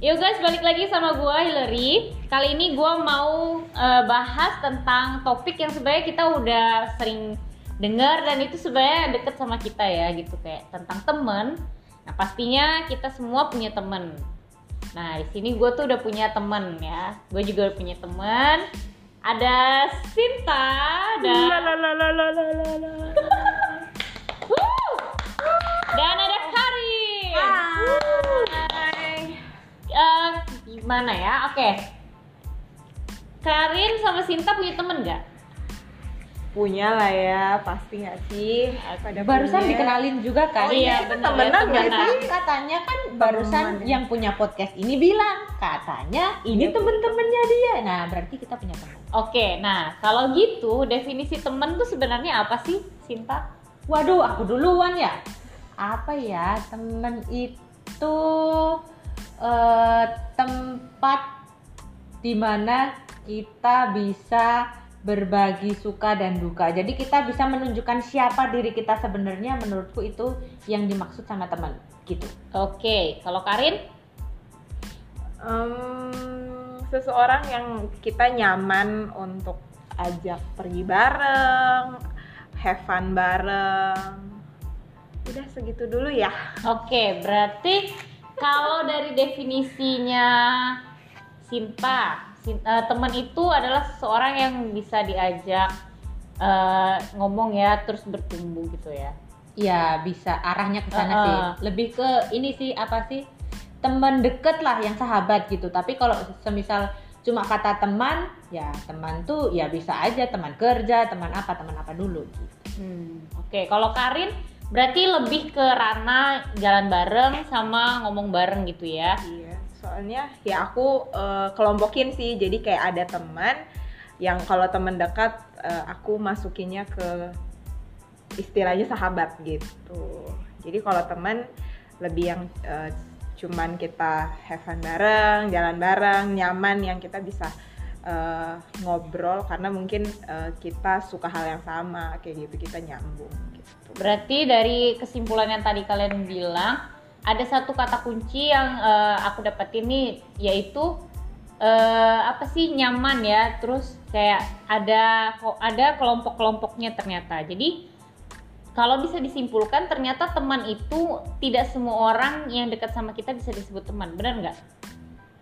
Yo guys, balik lagi sama gue Hillary. Kali ini gue mau uh, bahas tentang topik yang sebenarnya kita udah sering dengar dan itu sebenarnya deket sama kita ya gitu kayak tentang temen. Nah pastinya kita semua punya temen. Nah di sini gue tuh udah punya temen ya. Gue juga udah punya temen. Ada Sinta dan dan ada gimana ya? Oke. Karin sama Sinta punya temen nggak? Punya lah ya, pasti nggak sih? Pada barusan punya. dikenalin juga kan Oh iya, bener temenan ya, nggak temenan. sih? katanya kan barusan Temen. yang punya podcast ini bilang katanya ini Iya. temen-temennya dia nah berarti kita punya teman Oke, nah kalau gitu definisi temen tuh sebenarnya apa sih, Sinta? waduh aku duluan ya apa ya temen itu eh, tempat di mana kita bisa berbagi suka dan duka jadi kita bisa menunjukkan siapa diri kita sebenarnya menurutku itu yang dimaksud sama teman gitu Oke, kalau Karin? Em, seseorang yang kita nyaman untuk ajak pergi bareng, have fun bareng. Udah segitu dulu ya. Oke, berarti kalau dari definisinya Sinta, Sin- eh, teman itu adalah seseorang yang bisa diajak eh, ngomong ya, terus bertumbuh gitu ya. Ya bisa arahnya ke sana sih. Lebih ke ini sih apa sih teman deket lah yang sahabat gitu. Tapi kalau semisal cuma kata teman, ya teman tuh ya bisa aja teman kerja, teman apa, teman apa dulu. Gitu. Hmm, Oke, kalau Karin berarti lebih ke ranah jalan bareng sama ngomong bareng gitu ya. Iya, soalnya ya aku eh, kelompokin sih. Jadi kayak ada teman yang kalau teman dekat eh, aku masukinnya ke istilahnya sahabat gitu. Jadi kalau teman lebih yang eh, cuman kita have fun bareng, jalan bareng, nyaman yang kita bisa eh, ngobrol karena mungkin eh, kita suka hal yang sama kayak gitu kita nyambung. Berarti dari kesimpulan yang tadi kalian bilang ada satu kata kunci yang eh, aku dapetin nih yaitu eh, apa sih nyaman ya. Terus kayak ada kok ada kelompok-kelompoknya ternyata. Jadi kalau bisa disimpulkan ternyata teman itu tidak semua orang yang dekat sama kita bisa disebut teman. Benar nggak?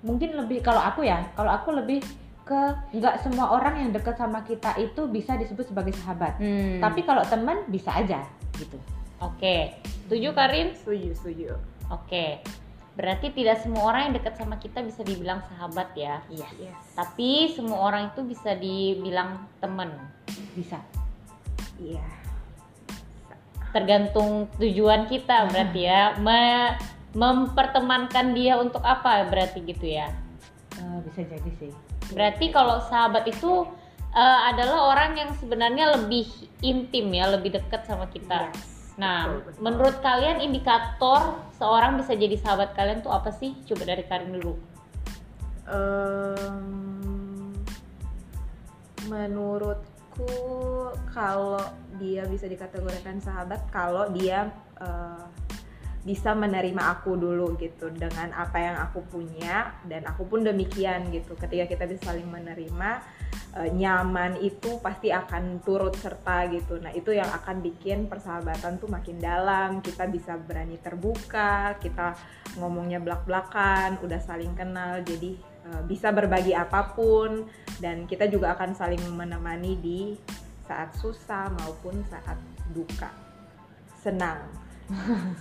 Mungkin lebih kalau aku ya, kalau aku lebih ke nggak semua orang yang deket sama kita itu bisa disebut sebagai sahabat. Hmm. Tapi kalau teman bisa aja gitu. Oke, setuju Karin? Setuju, setuju. Oke, berarti tidak semua orang yang dekat sama kita bisa dibilang sahabat ya. Iya, Yes. Tapi semua orang itu bisa dibilang teman. bisa. Iya. Tergantung tujuan kita berarti ya. Me- mempertemankan dia untuk apa berarti gitu ya. Eh, bisa jadi sih. Berarti kalau sahabat itu eh, adalah orang yang sebenarnya lebih intim ya, lebih dekat sama kita. Yes, Nah, betul, betul. menurut kalian indikator seorang bisa jadi sahabat kalian tuh apa sih? Coba dari Karin dulu. Em, menurutku kalau dia bisa dikategorikan sahabat kalau dia eh, bisa menerima aku dulu gitu dengan apa yang aku punya dan aku pun demikian gitu. Ketika kita bisa saling menerima eh, nyaman itu pasti akan turut serta gitu. Nah itu yang akan bikin persahabatan tuh makin dalam. Kita bisa berani terbuka kita ngomongnya belak-belakan udah saling kenal jadi eh, bisa berbagi apa pun. Dan kita juga akan saling menemani di saat susah maupun saat duka. Senang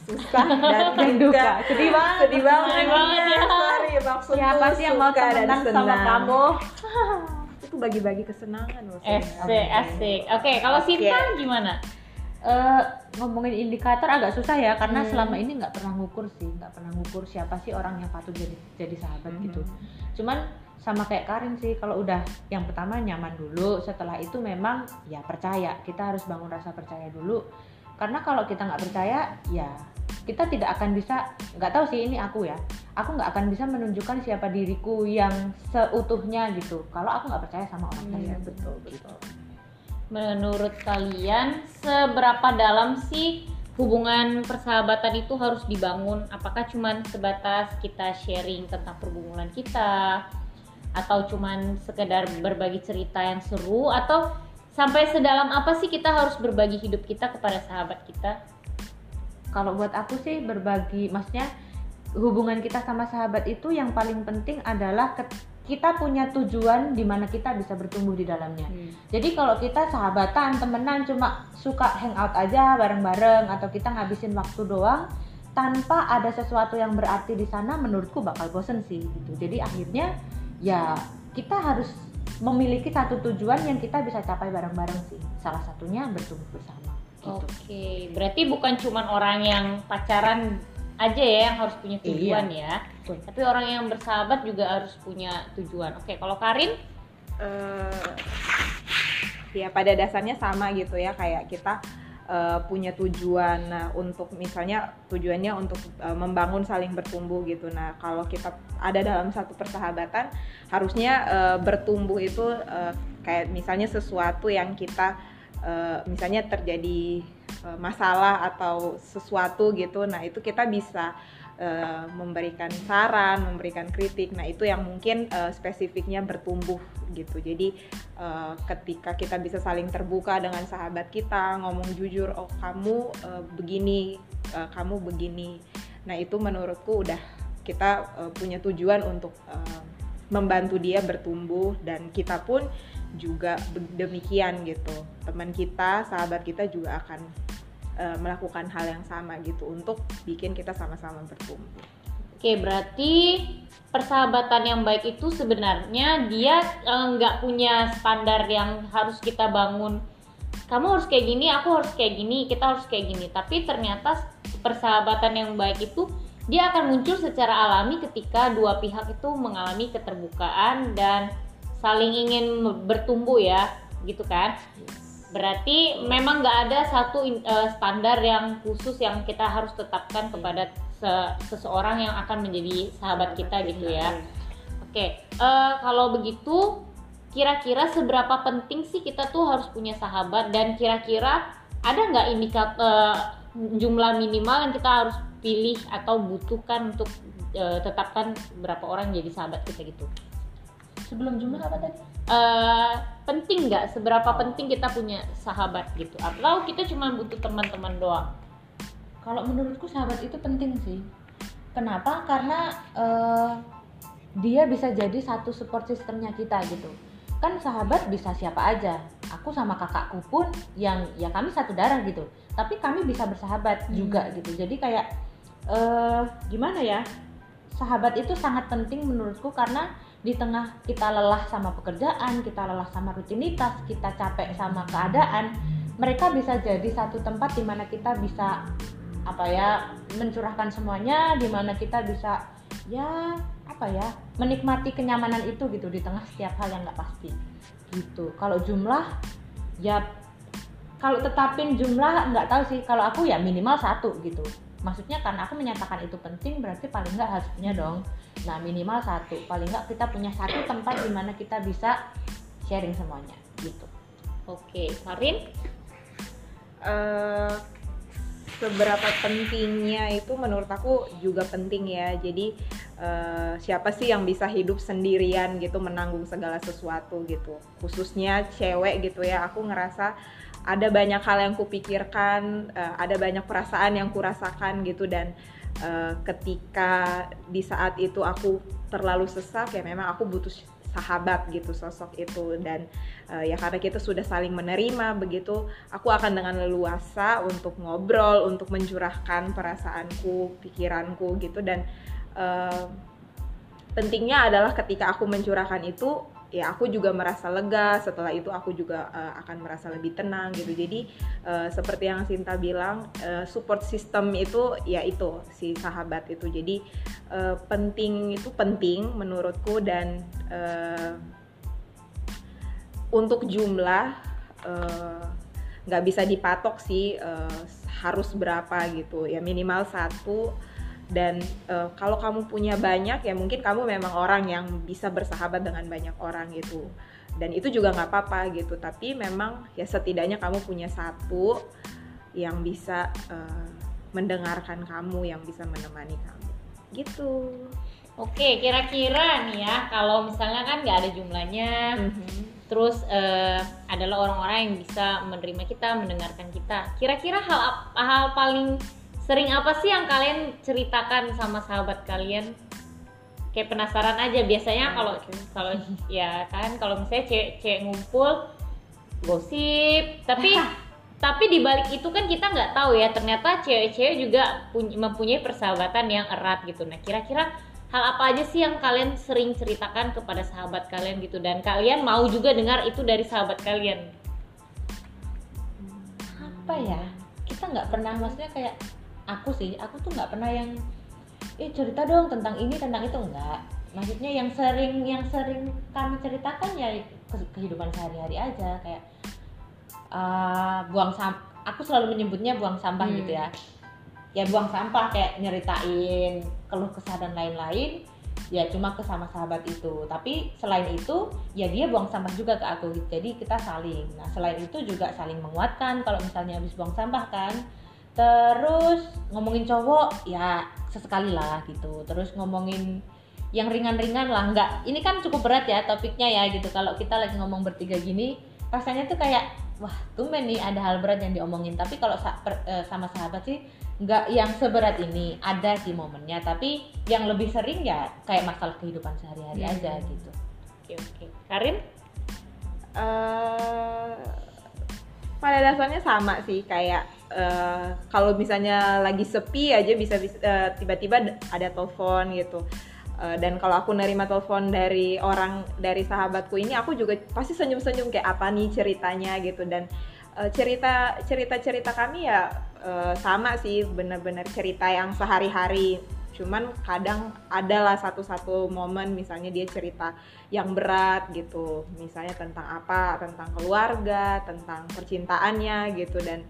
susah dan Dan duka. duka sedih banget sedih banget, Sedih banget ya. sorry maksudku Siapa sih yang mau suka dan temenan sama kamu? itu bagi-bagi kesenangan loh Asik, asik. Oke, kalau. Sinta gimana? Eh, ngomongin indikator agak susah ya karena Hmm. selama ini nggak pernah ngukur sih nggak pernah ngukur siapa sih orang yang patut jadi jadi sahabat Mhm. gitu cuman sama kayak Karin sih kalau udah yang pertama nyaman dulu setelah itu memang ya percaya kita harus bangun rasa percaya dulu karena kalau kita nggak percaya ya kita tidak akan bisa nggak tahu sih ini aku ya. Aku nggak akan bisa menunjukkan siapa diriku yang seutuhnya gitu. Kalau aku nggak percaya sama orang lain. Iya, betul betul. Menurut kalian seberapa dalam sih hubungan persahabatan itu harus dibangun? Apakah cuman sebatas kita sharing tentang pergumulan kita? Atau cuman sekedar berbagi cerita yang seru? Atau sampai sedalam apa sih kita harus berbagi hidup kita kepada sahabat kita kalau buat aku sih berbagi maksudnya hubungan kita sama sahabat itu yang paling penting adalah kita punya tujuan di mana kita bisa bertumbuh di dalamnya. Hmm. Jadi kalau kita sahabatan, temenan cuma suka hangout aja bareng-bareng atau kita ngabisin waktu doang tanpa ada sesuatu yang berarti di sana menurutku bakal bosen sih gitu. Jadi akhirnya ya kita harus memiliki satu tujuan yang kita bisa capai bareng-bareng sih. Salah satunya bertumbuh bersama. Gitu. Oke, berarti bukan cuma orang yang pacaran aja ya yang harus punya tujuan iya. ya. Betul. Tapi orang yang bersahabat juga harus punya tujuan. Oke, kalau Karin uh, ya pada dasarnya sama gitu ya kayak kita uh, punya tujuan nah, untuk misalnya tujuannya untuk uh, membangun saling bertumbuh gitu. Nah, kalau kita ada dalam satu persahabatan harusnya uh, bertumbuh itu uh, kayak misalnya sesuatu yang kita uh, misalnya terjadi Eh, masalah atau sesuatu gitu nah itu kita bisa uh, memberikan saran memberikan kritik. Nah itu yang mungkin uh, spesifiknya bertumbuh gitu. Jadi uh, ketika kita bisa saling terbuka dengan sahabat kita ngomong jujur oh kamu uh, begini uh, kamu begini. Nah itu menurutku udah kita uh, punya tujuan untuk uh, membantu dia bertumbuh. Dan kita pun juga demikian gitu. Teman kita sahabat kita juga akan uh, melakukan hal yang sama gitu untuk bikin kita sama-sama bertumbuh. Oke berarti persahabatan yang baik itu sebenarnya dia eh, nggak uh, punya standar yang harus kita bangun. Kamu harus kayak gini aku harus kayak gini kita harus kayak gini. Tapi ternyata persahabatan yang baik itu dia akan muncul secara alami ketika dua pihak itu mengalami keterbukaan dan saling ingin bertumbuh ya gitu kan berarti memang nggak ada satu uh, standar yang khusus yang kita harus tetapkan kepada se seseorang yang akan menjadi sahabat kita gitu ya oke okay. uh, eh, kalau begitu kira-kira seberapa penting sih kita tuh harus punya sahabat dan kira-kira ada nggak indikator uh, jumlah minimal yang kita harus pilih atau butuhkan untuk uh, tetapkan berapa orang jadi sahabat kita gitu sebelum jumlah apa tadi? Uh, penting nggak? Seberapa penting kita punya sahabat gitu? Atau kita cuma butuh teman-teman doang? Kalau menurutku sahabat itu penting sih. Kenapa? Karena uh, dia bisa jadi satu support sistemnya kita gitu. Kan sahabat bisa siapa aja. Aku sama kakakku pun yang ya kami satu darah gitu. Tapi kami bisa bersahabat hmm. juga gitu. Jadi kayak uh, gimana ya? Sahabat itu sangat penting menurutku karena di tengah kita lelah sama pekerjaan, kita lelah sama rutinitas, kita capek sama keadaan, mereka bisa jadi satu tempat di mana kita bisa apa ya mencurahkan semuanya, di mana kita bisa ya apa ya menikmati kenyamanan itu gitu di tengah setiap hal yang nggak pasti gitu. Kalau jumlah ya kalau tetapin jumlah nggak tahu sih. Kalau aku ya minimal satu gitu maksudnya karena aku menyatakan itu penting berarti paling nggak harus punya dong. Nah minimal satu. Paling nggak kita punya satu tempat di mana kita bisa sharing semuanya gitu. Oke Karin uh, seberapa pentingnya itu menurut aku juga penting ya. Jadi uh, siapa sih yang bisa hidup sendirian gitu menanggung segala sesuatu gitu. Khususnya cewek gitu ya. Aku ngerasa ada banyak hal yang kupikirkan, uh, ada banyak perasaan yang kurasakan gitu. Dan uh, ketika di saat itu aku terlalu sesak ya memang aku butuh sahabat gitu sosok itu. Dan uh, ya karena kita sudah saling menerima begitu aku akan dengan leluasa untuk ngobrol untuk mencurahkan perasaanku pikiranku gitu. Dan uh, pentingnya adalah ketika aku mencurahkan itu ya aku juga merasa lega setelah itu aku juga uh, akan merasa lebih tenang gitu. Jadi uh, seperti yang Sinta bilang uh, support system itu ya itu si sahabat itu. Jadi uh, penting itu penting menurutku dan uh, untuk jumlah nggak uh, bisa dipatok sih uh, harus berapa gitu. Ya minimal satu dan uh, kalau kamu punya banyak ya mungkin kamu memang orang yang bisa bersahabat dengan banyak orang gitu dan itu juga nggak apa-apa gitu tapi memang ya setidaknya kamu punya satu yang bisa uh, mendengarkan kamu yang bisa menemani kamu gitu Oke, kira-kira nih ya, kalau misalnya kan nggak ada jumlahnya, Mhm. terus eh, adalah orang-orang yang bisa menerima kita, mendengarkan kita. Kira-kira hal hal paling sering apa sih yang kalian ceritakan sama sahabat kalian? Kayak penasaran aja. Biasanya kalau Oke. kalau ya kan kalau misalnya cewek-cewek ngumpul gosip, tapi tapi di balik itu kan kita nggak tahu ya ternyata cewek-cewek juga puny- mempunyai persahabatan yang erat gitu. Nah kira-kira hal apa aja sih yang kalian sering ceritakan kepada sahabat kalian gitu dan kalian mau juga dengar itu dari sahabat kalian? apa ya kita nggak pernah maksudnya kayak aku sih aku tuh nggak pernah yang eh cerita dong tentang ini tentang itu. Enggak maksudnya yang sering yang sering kami ceritakan ya ke- kehidupan sehari-hari aja. Kayak eh, buang sam aku selalu menyebutnya buang sampah Hmm. gitu ya. Ya buang sampah kayak nyeritain keluh kesah dan lain-lain ya cuma ke sama sahabat itu. Tapi selain itu ya dia buang sampah juga ke aku. Jadi kita saling. Nah selain itu juga saling menguatkan. Kalau misalnya habis buang sampah kan terus ngomongin cowok ya sesekali lah gitu. Terus ngomongin yang ringan-ringan lah. Nggak ini kan cukup berat ya topiknya ya gitu. Kalau kita lagi ngomong bertiga gini rasanya tuh kayak wah tumben nih ada hal berat yang diomongin. Tapi kalau sa- per- eh, sama sahabat sih nggak yang seberat ini. Ada sih momennya. Tapi yang lebih sering ya kayak masalah kehidupan sehari-hari Hmm. aja gitu. Oke oke. Karin? eh pada dasarnya sama sih. Kayak eh, kalau misalnya lagi sepi aja bisa eh, tiba-tiba ada telepon gitu. Eh, dan kalau aku nerima telepon dari orang dari sahabatku ini aku juga pasti senyum-senyum kayak apa nih ceritanya? gitu. Dan eh, cerita cerita cerita kami ya eh, sama sih benar-benar cerita yang sehari-hari. Cuman kadang adalah satu-satu momen misalnya dia cerita yang berat gitu. Misalnya tentang apa? Tentang keluarga tentang percintaannya gitu. Dan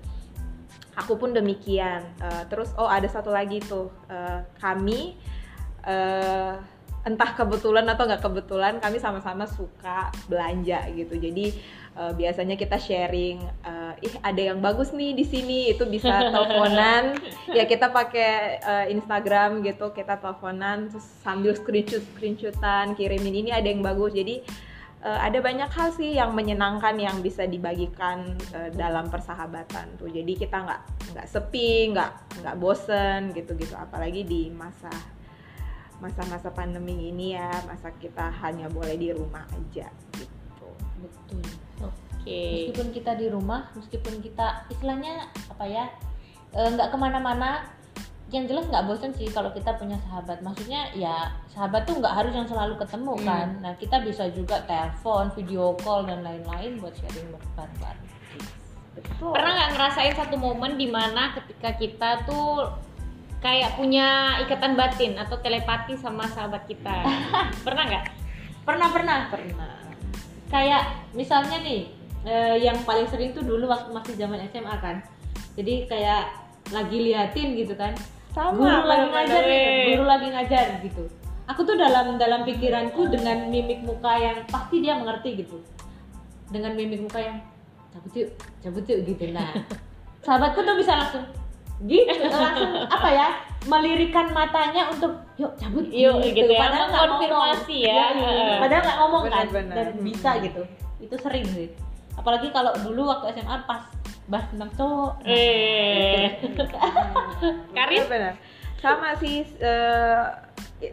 aku pun demikian. Eh, terus oh ada satu lagi tuh. Eh, kami eh, entah kebetulan atau nggak kebetulan kami sama-sama suka belanja gitu. Jadi eh, biasanya kita sharing eh, ih ada yang bagus nih di sini. Itu bisa teleponan. Ya kita pakai eh, Instagram gitu kita teleponan terus sambil screenshot screenshotan kirimin ini ada yang bagus. Jadi eh, ada banyak hal sih yang menyenangkan yang bisa dibagikan eh, dalam persahabatan tuh. Jadi kita nggak nggak sepi nggak nggak bosen gitu gitu apalagi di masa masa-masa pandemi ini ya masa kita hanya boleh di rumah aja gitu. Betul. Oke. meskipun kita di rumah meskipun kita istilahnya apa ya eh, nggak ke mana-mana yang jelas nggak bosan sih kalau kita punya sahabat. Maksudnya ya sahabat tuh nggak harus yang selalu ketemu Hmm. kan. Nah kita bisa juga telepon video call dan lain-lain buat sharing bareng-bareng betul. Pernah nggak ngerasain satu momen di mana ketika kita tuh kayak punya ikatan batin atau telepati sama sahabat kita? Pernah nggak? pernah pernah. Pernah. Kayak misalnya nih eh, yang paling sering tuh dulu waktu masih zaman SMA kan. Jadi kayak lagi liatin gitu kan sama guru lagi ngajar Weh. guru lagi ngajar gitu aku tuh dalam dalam pikiranku dengan mimik muka yang pasti dia mengerti gitu dengan mimik muka yang cabut yuk cabut yuk gitu nah sahabatku tuh bisa langsung gitu langsung apa ya melirikan matanya untuk yuk cabut Yuk, gitu ya, padahal nggak ngomong. ya. Heeh. padahal nggak ngomong kan Benar-benar. dan bisa gitu itu sering sih apalagi kalau dulu waktu SMA pas bahas tentang cowok Eh. gitu. Karin? Benar sama sih eh,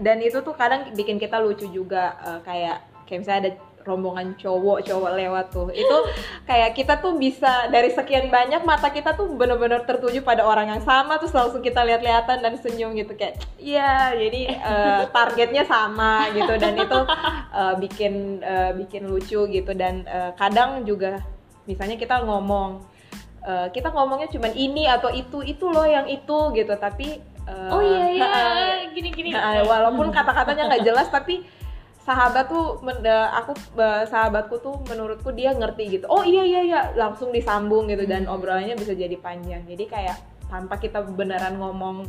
dan itu tuh kadang bikin kita lucu juga eh, kayak kayak misalnya ada rombongan cowok-cowok lewat tuh itu kayak kita tuh bisa dari sekian banyak mata kita tuh bener-bener tertuju pada orang yang sama terus langsung kita lihat-lihatan dan senyum gitu kayak iya jadi eh, targetnya sama gitu dan itu eh, bikin eh, bikin lucu gitu dan eh, kadang juga misalnya kita ngomong eh, kita ngomongnya cuman ini atau itu itu loh yang itu gitu. Tapi eh, Oh iya iya, eh, gini gini. Nah, walaupun kata-katanya nggak jelas tapi sahabat tuh men- eh, aku sahabatku tuh menurutku dia ngerti gitu. Oh iya iya iya. Langsung disambung gitu dan obrolannya bisa jadi panjang. Jadi kayak tanpa kita beneran ngomong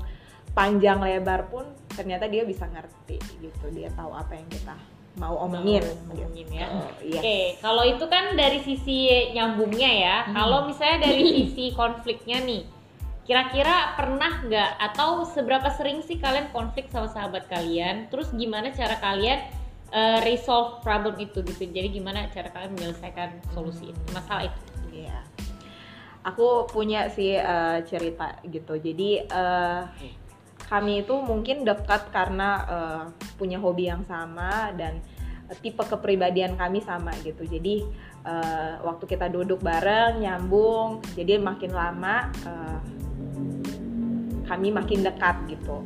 panjang lebar pun ternyata dia bisa ngerti gitu. Dia tahu apa yang kita mau omongin Mau omongin ya. Oh, iya. Oke, kalau itu kan dari sisi nyambungnya ya. Hmm. Kalau misalnya dari sisi konfliknya nih, kira-kira pernah nggak atau seberapa sering sih kalian konflik sama sahabat kalian terus gimana cara kalian uh, resolve problem itu gitu jadi gimana cara kalian menyelesaikan solusi itu masalah itu Iya. Aku punya sih eh, cerita gitu. Jadi eh, kami itu mungkin dekat karena eh, punya hobi yang sama dan tipe kepribadian kami sama gitu. Jadi eh, waktu kita duduk bareng nyambung, jadi makin lama eh, kami makin dekat gitu.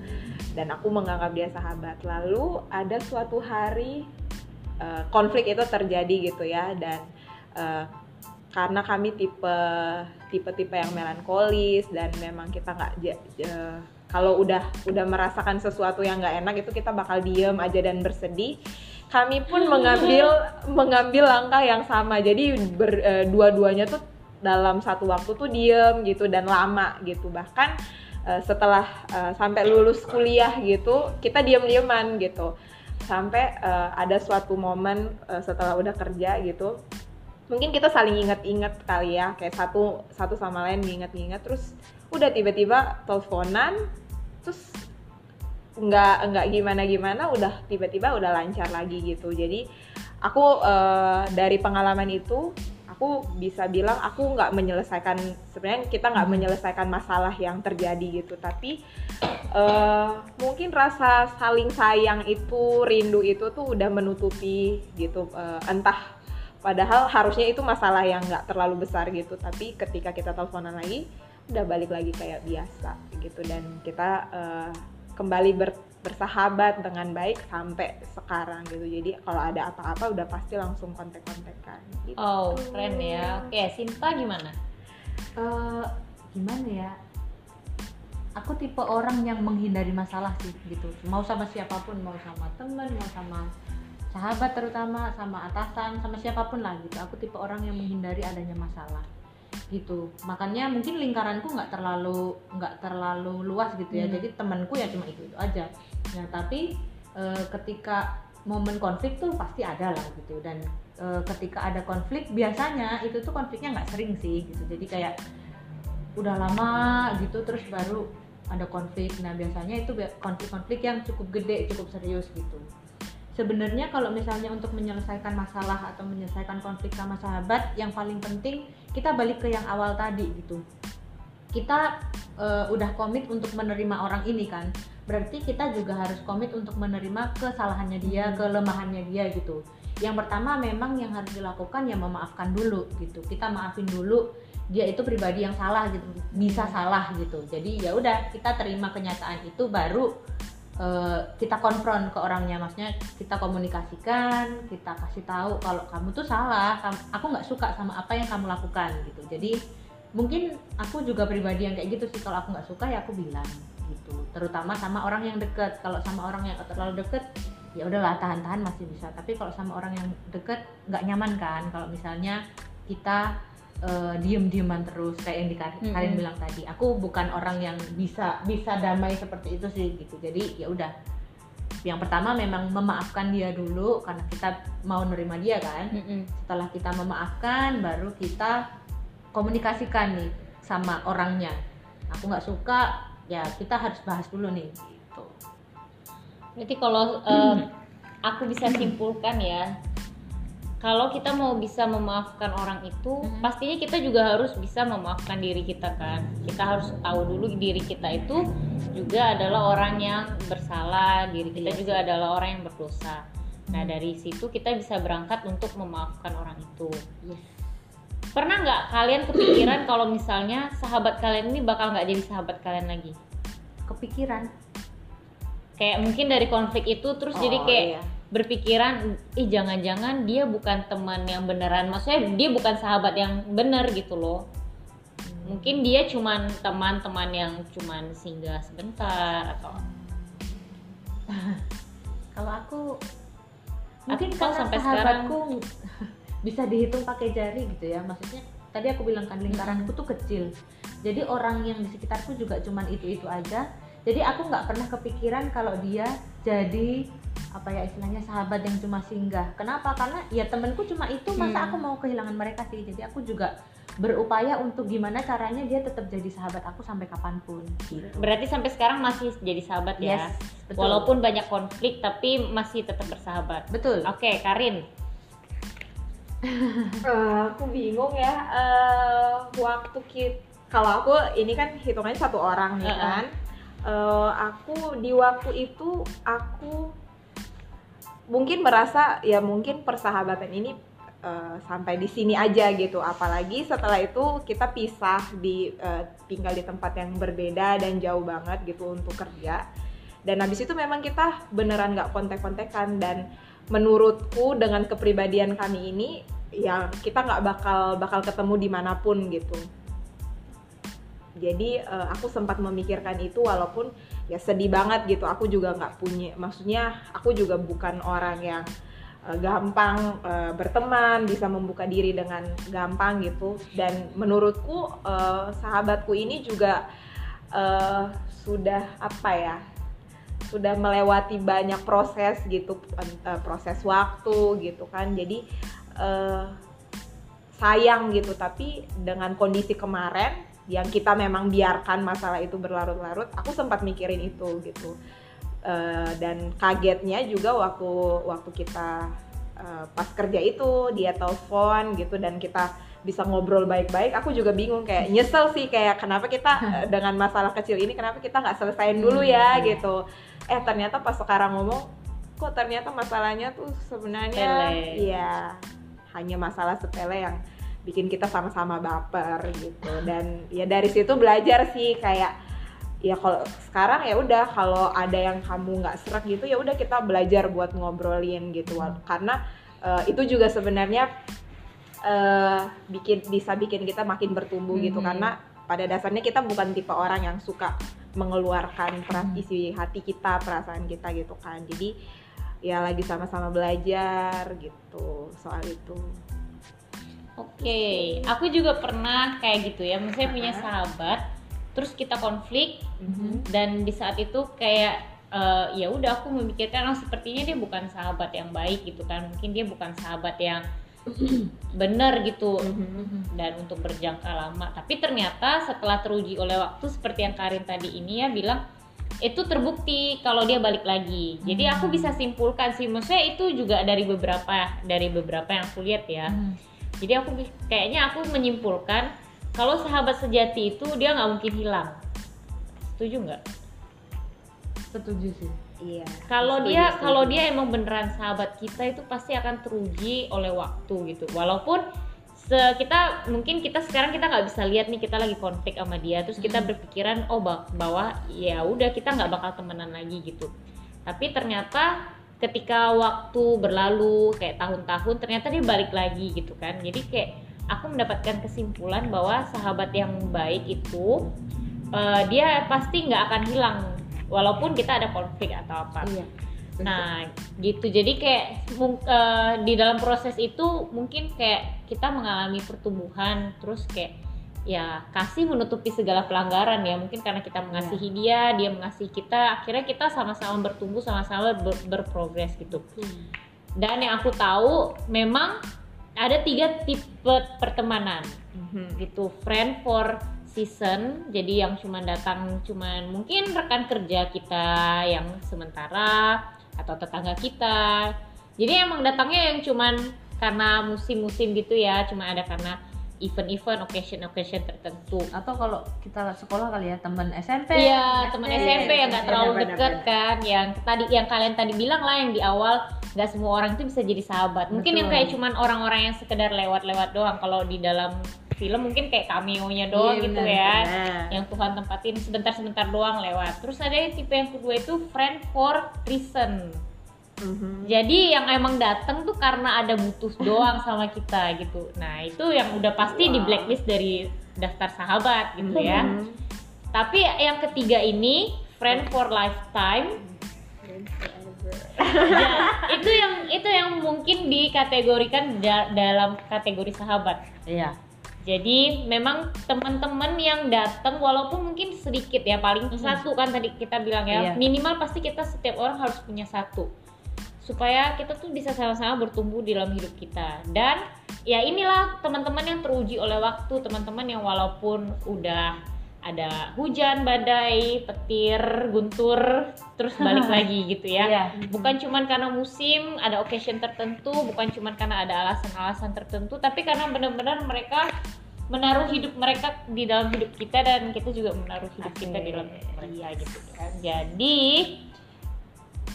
Dan aku menganggap dia sahabat. Lalu ada suatu hari eh, konflik itu terjadi gitu ya dan eh, karena kami tipe tipe tipe yang melankolis dan memang kita nggak kalau udah udah merasakan sesuatu yang nggak enak itu kita bakal diem aja dan bersedih. Kami pun mengambil mengambil langkah yang sama. Jadi ber- eh, dua-duanya tuh dalam satu waktu tuh diem gitu dan lama gitu. Bahkan eh, setelah eh, sampai lulus kuliah gitu kita diem-dieman gitu. Sampai eh, ada suatu momen eh, setelah udah kerja gitu mungkin kita saling inget-inget kali ya. Kayak satu satu sama lain nginget-nginget terus udah tiba-tiba teleponan terus nggak nggak gimana gimana udah tiba-tiba udah lancar lagi gitu. Jadi aku eh, dari pengalaman itu aku bisa bilang aku nggak menyelesaikan sebenarnya kita nggak menyelesaikan masalah yang terjadi gitu. Tapi eh, mungkin rasa saling sayang itu rindu itu tuh udah menutupi gitu Eh, entah padahal harusnya itu masalah yang nggak terlalu besar gitu. Tapi ketika kita teleponan lagi udah balik lagi kayak biasa gitu. Dan kita eh, kembali ber- bersahabat dengan baik sampai sekarang gitu. Jadi kalau ada apa-apa udah pasti langsung kontak-kontakan gitu. oh keren ya. Oke Sinta gimana? Eh, gimana ya? Aku tipe orang yang menghindari masalah sih gitu. Mau sama siapa pun mau sama temen mau sama sahabat terutama sama atasan sama siapa pun lah gitu. Aku tipe orang yang menghindari adanya masalah gitu. Makanya mungkin lingkaranku nggak terlalu nggak terlalu luas gitu ya. Hmm. jadi temanku ya cuma itu itu aja. Nah tapi eh, ketika momen konflik tuh pasti ada lah gitu. Dan eh, ketika ada konflik biasanya itu tuh konfliknya nggak sering sih gitu. Jadi kayak udah lama gitu terus baru ada konflik. Nah biasanya itu konflik-konflik yang cukup gede cukup serius gitu. Sebenarnya kalau misalnya untuk menyelesaikan masalah atau menyelesaikan konflik sama sahabat yang paling penting kita balik ke yang awal tadi gitu. Kita eh, udah komit untuk menerima orang ini kan. Berarti kita juga harus komit untuk menerima kesalahannya dia kelemahannya dia gitu. Yang pertama memang yang harus dilakukan ya memaafkan dulu gitu. Kita maafin dulu dia itu pribadi yang salah gitu. Bisa salah gitu. Jadi ya udah kita terima kenyataan itu baru eh, kita konfront ke orangnya. Maksudnya kita komunikasikan kita kasih tahu kalau kamu tuh salah aku nggak suka sama apa yang kamu lakukan gitu. Jadi mungkin aku juga pribadi yang kayak gitu sih. Kalau aku nggak suka ya aku bilang gitu. Terutama sama orang yang deket. Kalau sama orang yang terlalu deket ya udahlah tahan-tahan masih bisa. Tapi kalau sama orang yang deket nggak nyaman kan? Kalau misalnya kita eh, diem-dieman terus kayak yang di Kar- Mm-mm. Karin bilang tadi. Aku bukan orang yang bisa bisa damai seperti itu sih gitu. Jadi ya udah. Yang pertama memang memaafkan dia dulu karena kita mau nerima dia kan? Setelah kita memaafkan baru kita komunikasikan nih sama orangnya. Aku nggak suka ya kita harus bahas dulu nih gitu. Berarti kalau eh, aku bisa simpulkan ya, kalau kita mau bisa memaafkan orang itu, Mhm. pastinya kita juga harus bisa memaafkan diri kita kan. Kita harus tahu dulu diri kita itu juga adalah orang yang bersalah, diri kita Iya juga adalah orang yang berdosa. Nah dari situ kita bisa berangkat untuk memaafkan orang itu. yes Pernah nggak kalian kepikiran kalau misalnya sahabat kalian ini bakal nggak jadi sahabat kalian lagi? kepikiran Kayak mungkin dari konflik itu terus jadi Oh, kayak iya. Berpikiran ih jangan-jangan dia bukan teman yang beneran. Maksudnya dia bukan sahabat yang bener gitu loh. Mungkin dia cuman teman-teman yang cuman singgah sebentar atau kalau aku mungkin karena sampai sahabatku bisa dihitung pakai jari gitu ya. Maksudnya tadi aku bilang kan lingkaranku tuh kecil. Jadi orang yang di sekitarku juga cuman itu itu aja. Jadi aku nggak pernah kepikiran kalau dia jadi apa ya istilahnya sahabat yang cuma singgah kenapa karena ya temenku cuma itu masa Hmm. aku mau kehilangan mereka sih jadi aku juga berupaya untuk gimana caranya dia tetap jadi sahabat aku sampai kapan pun gitu Berarti sampai sekarang masih jadi sahabat ya. yes betul Walaupun banyak konflik tapi masih tetap bersahabat. betul Oke, Karin. Eh, aku bingung ya eh, waktu kita kalau aku ini kan hitungannya satu orang nih Heeh. kan Eh, aku di waktu itu aku mungkin merasa ya mungkin persahabatan ini eh, sampai di sini aja gitu. Apalagi setelah itu kita pisah di eh, tinggal di tempat yang berbeda dan jauh banget gitu untuk kerja. Dan habis itu memang kita beneran nggak kontek-kontekan. Dan menurutku dengan kepribadian kami ini ya kita nggak bakal bakal ketemu di mana pun gitu. Jadi eh, aku sempat memikirkan itu walaupun ya sedih banget gitu. Aku juga nggak punya maksudnya aku juga bukan orang yang eh, gampang eh, berteman bisa membuka diri dengan gampang gitu. Dan menurutku eh, sahabatku ini juga eh, sudah apa ya sudah melewati banyak proses gitu proses waktu gitu kan. Jadi eh, sayang gitu. Tapi dengan kondisi kemarin yang kita memang biarkan masalah itu berlarut-larut aku sempat mikirin itu gitu. Eh, dan kagetnya juga waktu waktu kita eh, pas kerja itu dia telepon gitu dan kita bisa ngobrol baik-baik aku juga bingung kayak nyesel sih kayak kenapa kita eh, dengan masalah kecil ini kenapa kita nggak selesaiin dulu ya Hmm. gitu. Eh ternyata pas sekarang ngomong kok ternyata masalahnya tuh sebenarnya iya hanya masalah sepele yang bikin kita sama-sama baper gitu. Dan ya dari situ belajar sih kayak ya kalau sekarang ya udah kalau ada yang kamu nggak serak gitu ya udah kita belajar buat ngobrolin gitu. Wal- karena eh, itu juga sebenarnya eh, bikin bisa bikin kita makin bertumbuh gitu. Mhm. karena pada dasarnya kita bukan tipe orang yang suka mengeluarkan peras- Mhm. isi hati kita perasaan kita gitu kan. Jadi ya lagi sama-sama belajar gitu soal itu Oke, aku juga pernah kayak gitu ya. Maksudnya punya Uh-huh. sahabat, terus kita konflik Mhm. dan di saat itu kayak eh, ya udah aku memikirkan oh sepertinya dia bukan sahabat yang baik gitu kan. Mungkin dia bukan sahabat yang benar gitu dan untuk berjangka lama. Tapi ternyata setelah teruji oleh waktu seperti yang Karin tadi ini ya bilang itu terbukti kalau dia balik lagi. Jadi aku bisa simpulkan sih, maksudnya itu juga dari beberapa dari beberapa yang aku lihat ya. Mhm. Jadi aku kayaknya aku menyimpulkan kalau sahabat sejati itu dia nggak mungkin hilang. Setuju nggak? setuju sih iya Kalau Setuju, dia setuju. kalau dia emang beneran sahabat kita itu pasti akan teruji oleh waktu gitu. Walaupun se- kita mungkin kita sekarang kita nggak bisa lihat nih kita lagi konflik sama dia, terus kita Hmm. berpikiran oh ba- bahwa ya udah kita nggak bakal temenan lagi gitu. Tapi ternyata ketika waktu berlalu kayak tahun-tahun ternyata dia balik lagi gitu kan. Jadi kayak aku mendapatkan kesimpulan bahwa sahabat yang baik itu eh, dia pasti nggak akan hilang walaupun kita ada konflik atau apa. iya Nah, gitu. Jadi kayak eh, di dalam proses itu mungkin kayak kita mengalami pertumbuhan, terus kayak ya kasih menutupi segala pelanggaran ya. Mungkin karena kita mengasihi dia, dia mengasihi kita, akhirnya kita sama-sama bertumbuh, sama-sama ber- berprogres gitu. Dan yang aku tahu memang ada tiga tipe pertemanan Mhm. gitu friend for season jadi yang cuman datang cuman mungkin rekan kerja kita yang sementara atau tetangga kita jadi emang datangnya yang cuman karena musim-musim gitu ya cuma ada karena event-event occasion-occasion tertentu atau kalau kita sekolah kali ya teman SMP Iya, teman SMP yang nggak terlalu benar, deket kan, yang tadi yang kalian tadi bilang lah yang di awal nggak semua orang itu bisa jadi sahabat. Mungkin yang kayak cuman orang-orang yang sekedar lewat-lewat doang. Kalau di dalam film mungkin kayak cameo-nya doang Iya, gitu benar, ya. Yang Tuhan tempatin sebentar-sebentar doang lewat. Terus ada yang tipe yang kedua itu friend for reason. Mhm. Jadi yang emang datang tuh karena ada butuh doang sama kita gitu. Nah itu yang udah pasti di Wow. blacklist dari daftar sahabat gitu ya. Mhm. Tapi yang ketiga ini friend for lifetime ya, itu yang itu yang mungkin dikategorikan da- dalam kategori sahabat. iya Jadi memang teman-teman yang datang walaupun mungkin sedikit ya paling Mhm. satu kan tadi kita bilang ya Iya. minimal pasti kita setiap orang harus punya satu supaya kita tuh bisa sama-sama bertumbuh di dalam hidup kita. Dan ya inilah teman-teman yang teruji oleh waktu. Teman-teman yang walaupun udah ada hujan badai petir guntur terus balik lagi gitu ya. Iya. bukan cuman karena musim ada occasion tertentu bukan cuman karena ada alasan-alasan tertentu tapi karena benar-benar mereka menaruh hidup mereka di dalam hidup kita dan kita juga menaruh hidup kita di dalam mereka gitu kan. Jadi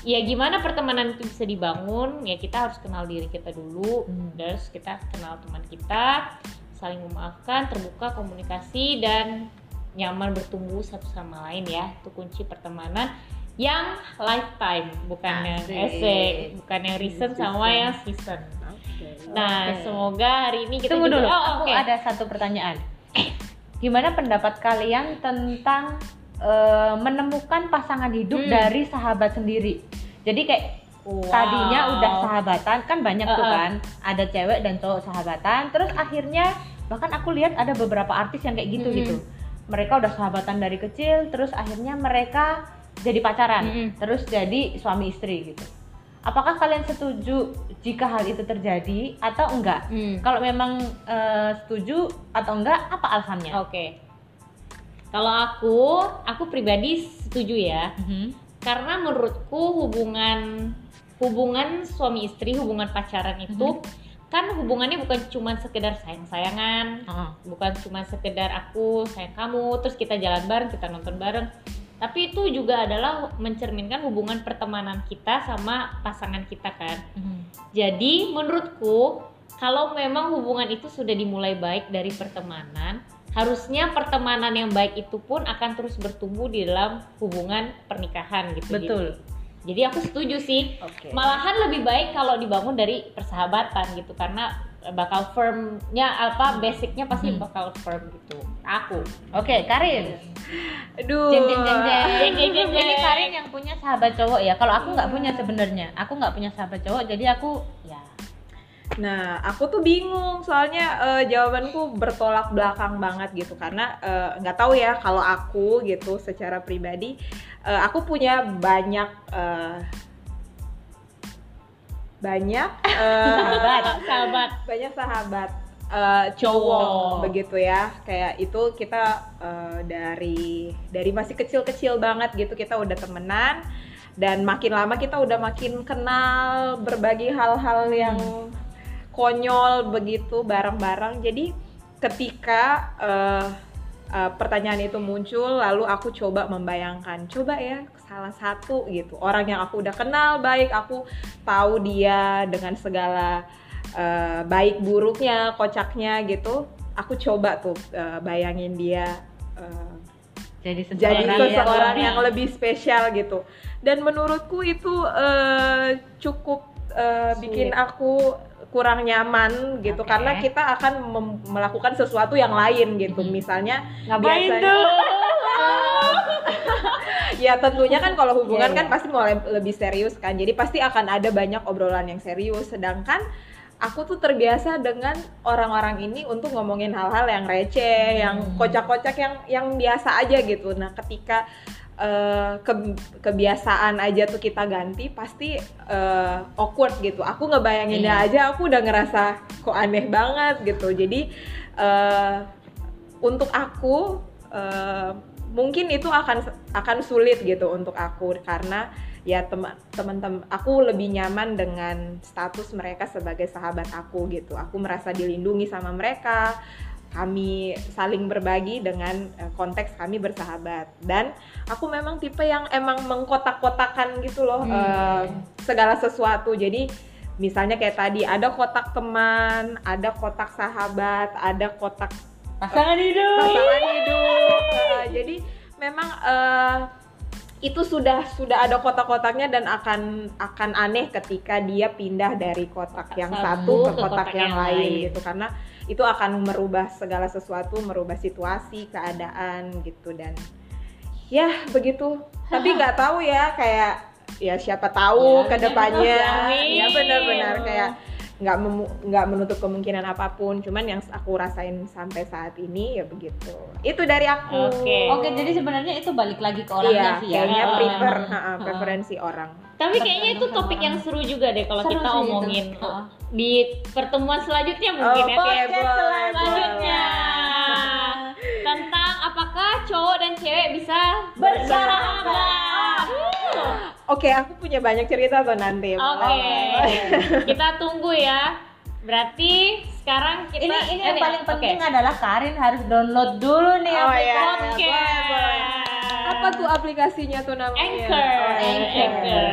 ya gimana pertemanan itu bisa dibangun ya kita harus kenal diri kita dulu Hmm. terus kita kenal teman kita saling memaafkan terbuka komunikasi dan nyaman bertumbuh satu sama lain ya itu kunci pertemanan yang lifetime bukan yang Asik. esek bukan yang recent sama Season. yang season nah Oke. semoga hari ini kita Tunggu juga dulu, oh, aku oke. ada satu pertanyaan. Gimana pendapat kalian tentang eh, menemukan pasangan hidup Hmm. dari sahabat sendiri? Jadi kayak Wow. tadinya udah sahabatan kan banyak tuh Uh-uh. kan, ada cewek dan cowok sahabatan. Terus akhirnya bahkan aku lihat ada beberapa artis yang kayak gitu Mm-mm. gitu. Mereka udah sahabatan dari kecil, terus akhirnya mereka jadi pacaran, Mm-mm. terus jadi suami istri gitu. Apakah kalian setuju jika hal itu terjadi atau enggak? Hmm. Kalau memang eh, setuju atau enggak, apa alasannya? Oke. Kalau aku, aku pribadi setuju ya. Mhm. Karena menurutku hubungan hubungan suami istri, hubungan pacaran itu kan hubungannya bukan cuma sekedar sayang-sayangan, Heeh. bukan cuma sekedar aku sayang kamu, terus kita jalan bareng, kita nonton bareng. Tapi itu juga adalah mencerminkan hubungan pertemanan kita sama pasangan kita kan. Mhm. Jadi menurutku kalau memang hubungan itu sudah dimulai baik dari pertemanan, harusnya pertemanan yang baik itu pun akan terus bertumbuh di dalam hubungan pernikahan gitu. Betul. Jadi, jadi aku setuju sih. Oke. Malahan lebih baik kalau dibangun dari persahabatan gitu karena bakal firmnya apa basicnya pasti Hmm. bakal firm gitu. Aku. Oke, Karin. Aduh. Jeng jeng jeng jeng. Jeng, jeng, jeng, Ini. Karin yang punya sahabat cowok ya. Kalau aku nggak punya sebenarnya. Aku nggak punya sahabat cowok, jadi aku ya. Nah, aku tuh bingung soalnya eh, jawabanku bertolak belakang banget gitu karena eh, nggak tahu ya kalau aku gitu secara pribadi eh, aku punya banyak eh, banyak eh, Sahabat. Sahabat. banyak sahabat eh, cowok Cowok. begitu ya kayak itu kita eh, dari dari masih kecil-kecil banget gitu kita udah temenan dan makin lama kita udah makin kenal berbagi hal-hal yang konyol begitu bareng-bareng. Jadi ketika eh, eh, pertanyaan itu muncul lalu aku coba membayangkan coba ya salah satu gitu. Orang yang aku udah kenal baik aku tahu dia dengan segala eh, baik buruknya kocaknya gitu aku coba tuh eh, bayangin dia eh, Jadi jadi seseorang seseorang lebih- yang lebih spesial gitu. Dan menurutku itu eh, cukup eh, bikin Sulit. aku kurang nyaman gitu Oke. karena kita akan melakukan sesuatu yang lain gitu Mhm. misalnya Ngapain biasanya- tuh? ya tentunya kan kalau hubungan Iya, kan iya. pasti mulai lebih serius kan jadi pasti akan ada banyak obrolan yang serius sedangkan aku tuh terbiasa dengan orang-orang ini untuk ngomongin hal-hal yang receh yang Hmm. kocak-kocak yang yang biasa aja gitu nah ketika eh, ke- kebiasaan aja tuh kita ganti pasti eh, awkward gitu. Aku ngebayanginnya Iya. aja aku udah ngerasa kok aneh banget gitu. Jadi eh, untuk aku eh, mungkin itu akan akan sulit gitu untuk aku. Karena ya teman teman-teman aku lebih nyaman dengan status mereka sebagai sahabat aku gitu. Aku merasa dilindungi sama mereka kami saling berbagi dengan eh, konteks kami bersahabat dan aku memang tipe yang emang mengkotak-kotakan gitu loh Hmm. eh, segala sesuatu jadi misalnya kayak tadi ada kotak teman ada kotak sahabat ada kotak Pasangan hidup. pasangan hidup. Nah, jadi memang eh, itu sudah sudah ada kotak-kotaknya dan akan akan aneh ketika dia pindah dari kotak yang satu ke kotak, yang, lain, gitu karena itu akan merubah segala sesuatu, merubah situasi, keadaan gitu dan ya begitu. Tapi nggak tahu ya kayak ya siapa tahu Ya, ke depannya amin. ya benar-benar kayak nggak nggak menutup kemungkinan apa pun cuman yang aku rasain sampai saat ini ya begitu itu dari aku Oke. Oke, jadi sebenarnya itu balik lagi ke iya orangnya sih ya. kayaknya Oh, prefer ha-ha, preferensi orang Tapi kayaknya itu topik yang seru juga deh kalau kita sih itu. omongin Heeh. di pertemuan selanjutnya mungkin ya. Kayak boleh, selanjutnya tentang apakah cowok dan cewek bisa Bersahabat. Oke, aku punya banyak cerita tuh nanti. Oke, kita tunggu ya. Berarti sekarang kita Ini ini yang eh, paling oke. penting adalah Karin harus download dulu nih Oh, iya. aplikasi. Oke. Boleh, boleh. Apa tuh aplikasinya tuh namanya? Anchor, Oh, Anchor.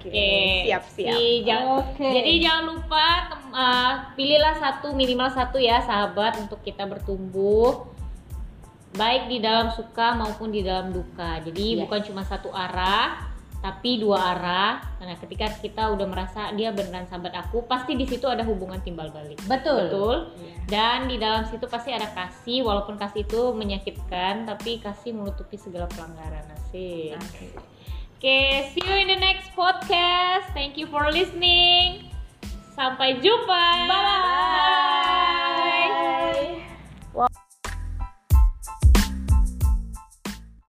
Oke, siap siap. Jadi jangan, Oke. jadi jangan lupa uh, pilihlah satu minimal satu ya sahabat untuk kita bertumbuh baik di dalam suka maupun di dalam duka. Jadi Yes. bukan cuma satu arah, tapi dua arah. Nah, ketika kita udah merasa dia beneran sahabat aku, pasti di situ ada hubungan timbal balik. Betul. Betul. Yeah. Dan di dalam situ pasti ada kasih, walaupun kasih itu menyakitkan, tapi kasih menutupi segala pelanggaran. Asik. Okay. okay, see you in the next podcast. Thank you for listening. Sampai jumpa. Bye. Bye. Bye. bye.